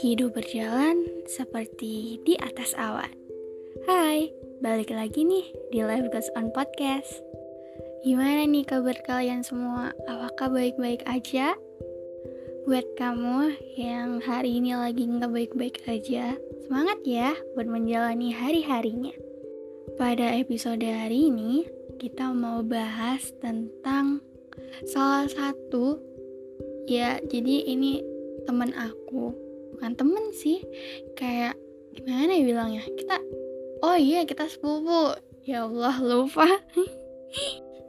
Hidup berjalan seperti di atas awan. Hai, balik lagi nih di Live Goes On Podcast. Gimana nih kabar kalian semua? Apakah baik-baik aja? Buat kamu yang hari ini lagi nggak baik-baik aja, semangat ya buat menjalani hari-harinya. Pada episode hari ini, kita mau bahas tentang salah satu ya jadi ini teman aku. Bukan temen sih kayak gimana ya bilangnya? Kita oh iya kita sepupu. Ya Allah lupa.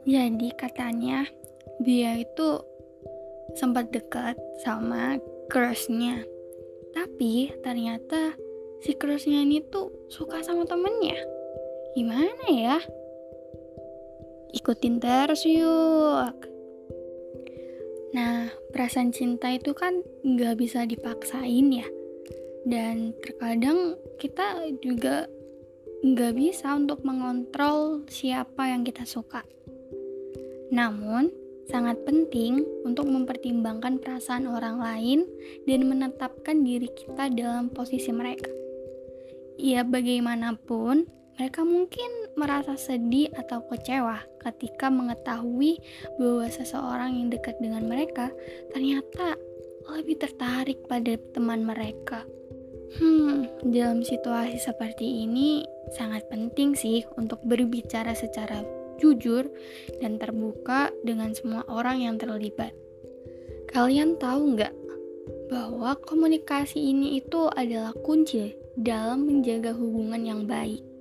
Jadi katanya dia itu sempat dekat sama crushnya. Tapi ternyata si crushnya ini tuh suka sama temennya. Gimana ya? Ikutin terus yuk Nah, perasaan cinta itu kan nggak bisa dipaksain ya. Dan terkadang kita juga nggak bisa untuk mengontrol siapa yang kita suka. Namun, sangat penting untuk mempertimbangkan perasaan orang lain dan menetapkan diri kita dalam posisi mereka. Ya, bagaimanapun, mereka mungkin merasa sedih atau kecewa ketika mengetahui bahwa seseorang yang dekat dengan mereka ternyata lebih tertarik pada teman mereka. Hmm, dalam situasi seperti ini sangat penting sih untuk berbicara secara jujur dan terbuka dengan semua orang yang terlibat. Kalian tahu nggak bahwa komunikasi ini itu adalah kunci dalam menjaga hubungan yang baik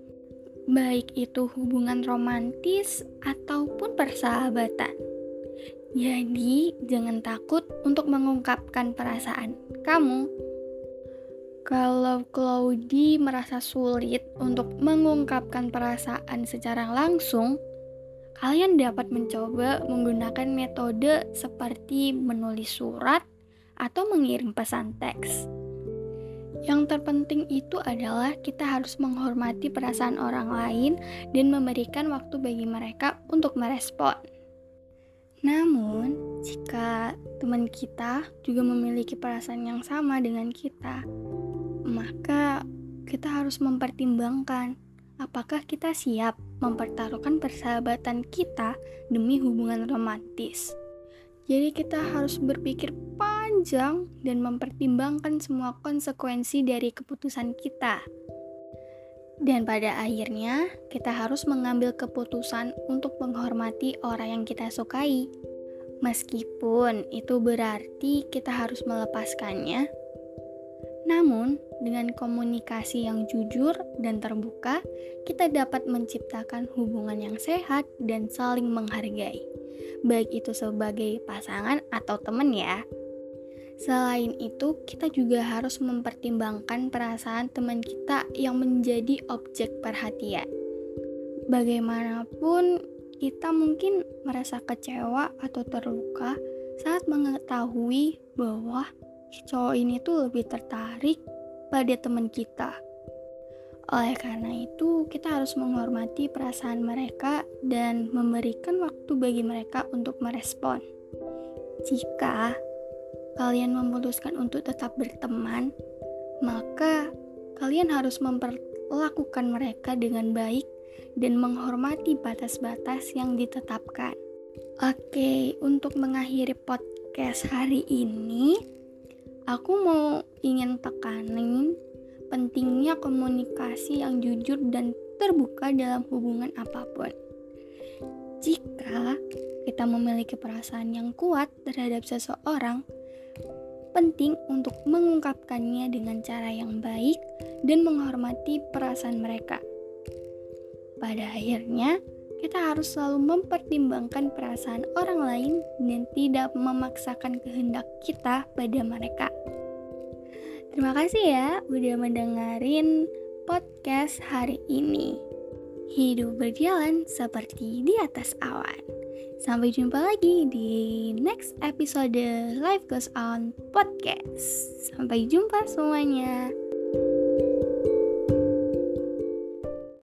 baik itu hubungan romantis ataupun persahabatan. Jadi, jangan takut untuk mengungkapkan perasaan kamu. Kalau Claudie merasa sulit untuk mengungkapkan perasaan secara langsung, kalian dapat mencoba menggunakan metode seperti menulis surat atau mengirim pesan teks. Yang terpenting itu adalah kita harus menghormati perasaan orang lain dan memberikan waktu bagi mereka untuk merespon. Namun, jika teman kita juga memiliki perasaan yang sama dengan kita, maka kita harus mempertimbangkan apakah kita siap mempertaruhkan persahabatan kita demi hubungan romantis. Jadi kita harus berpikir panjang dan mempertimbangkan semua konsekuensi dari keputusan kita. Dan pada akhirnya, kita harus mengambil keputusan untuk menghormati orang yang kita sukai. Meskipun itu berarti kita harus melepaskannya, namun dengan komunikasi yang jujur dan terbuka, kita dapat menciptakan hubungan yang sehat dan saling menghargai baik itu sebagai pasangan atau teman ya. Selain itu, kita juga harus mempertimbangkan perasaan teman kita yang menjadi objek perhatian. Bagaimanapun, kita mungkin merasa kecewa atau terluka saat mengetahui bahwa cowok ini tuh lebih tertarik pada teman kita oleh karena itu, kita harus menghormati perasaan mereka dan memberikan waktu bagi mereka untuk merespon. Jika kalian memutuskan untuk tetap berteman, maka kalian harus memperlakukan mereka dengan baik dan menghormati batas-batas yang ditetapkan. Oke, untuk mengakhiri podcast hari ini, aku mau ingin tekanin pentingnya komunikasi yang jujur dan terbuka dalam hubungan apa pun. Jika kita memiliki perasaan yang kuat terhadap seseorang, penting untuk mengungkapkannya dengan cara yang baik dan menghormati perasaan mereka. Pada akhirnya, kita harus selalu mempertimbangkan perasaan orang lain dan tidak memaksakan kehendak kita pada mereka. Terima kasih ya udah mendengarin podcast hari ini. Hidup berjalan seperti di atas awan. Sampai jumpa lagi di next episode Life Goes On Podcast. Sampai jumpa semuanya.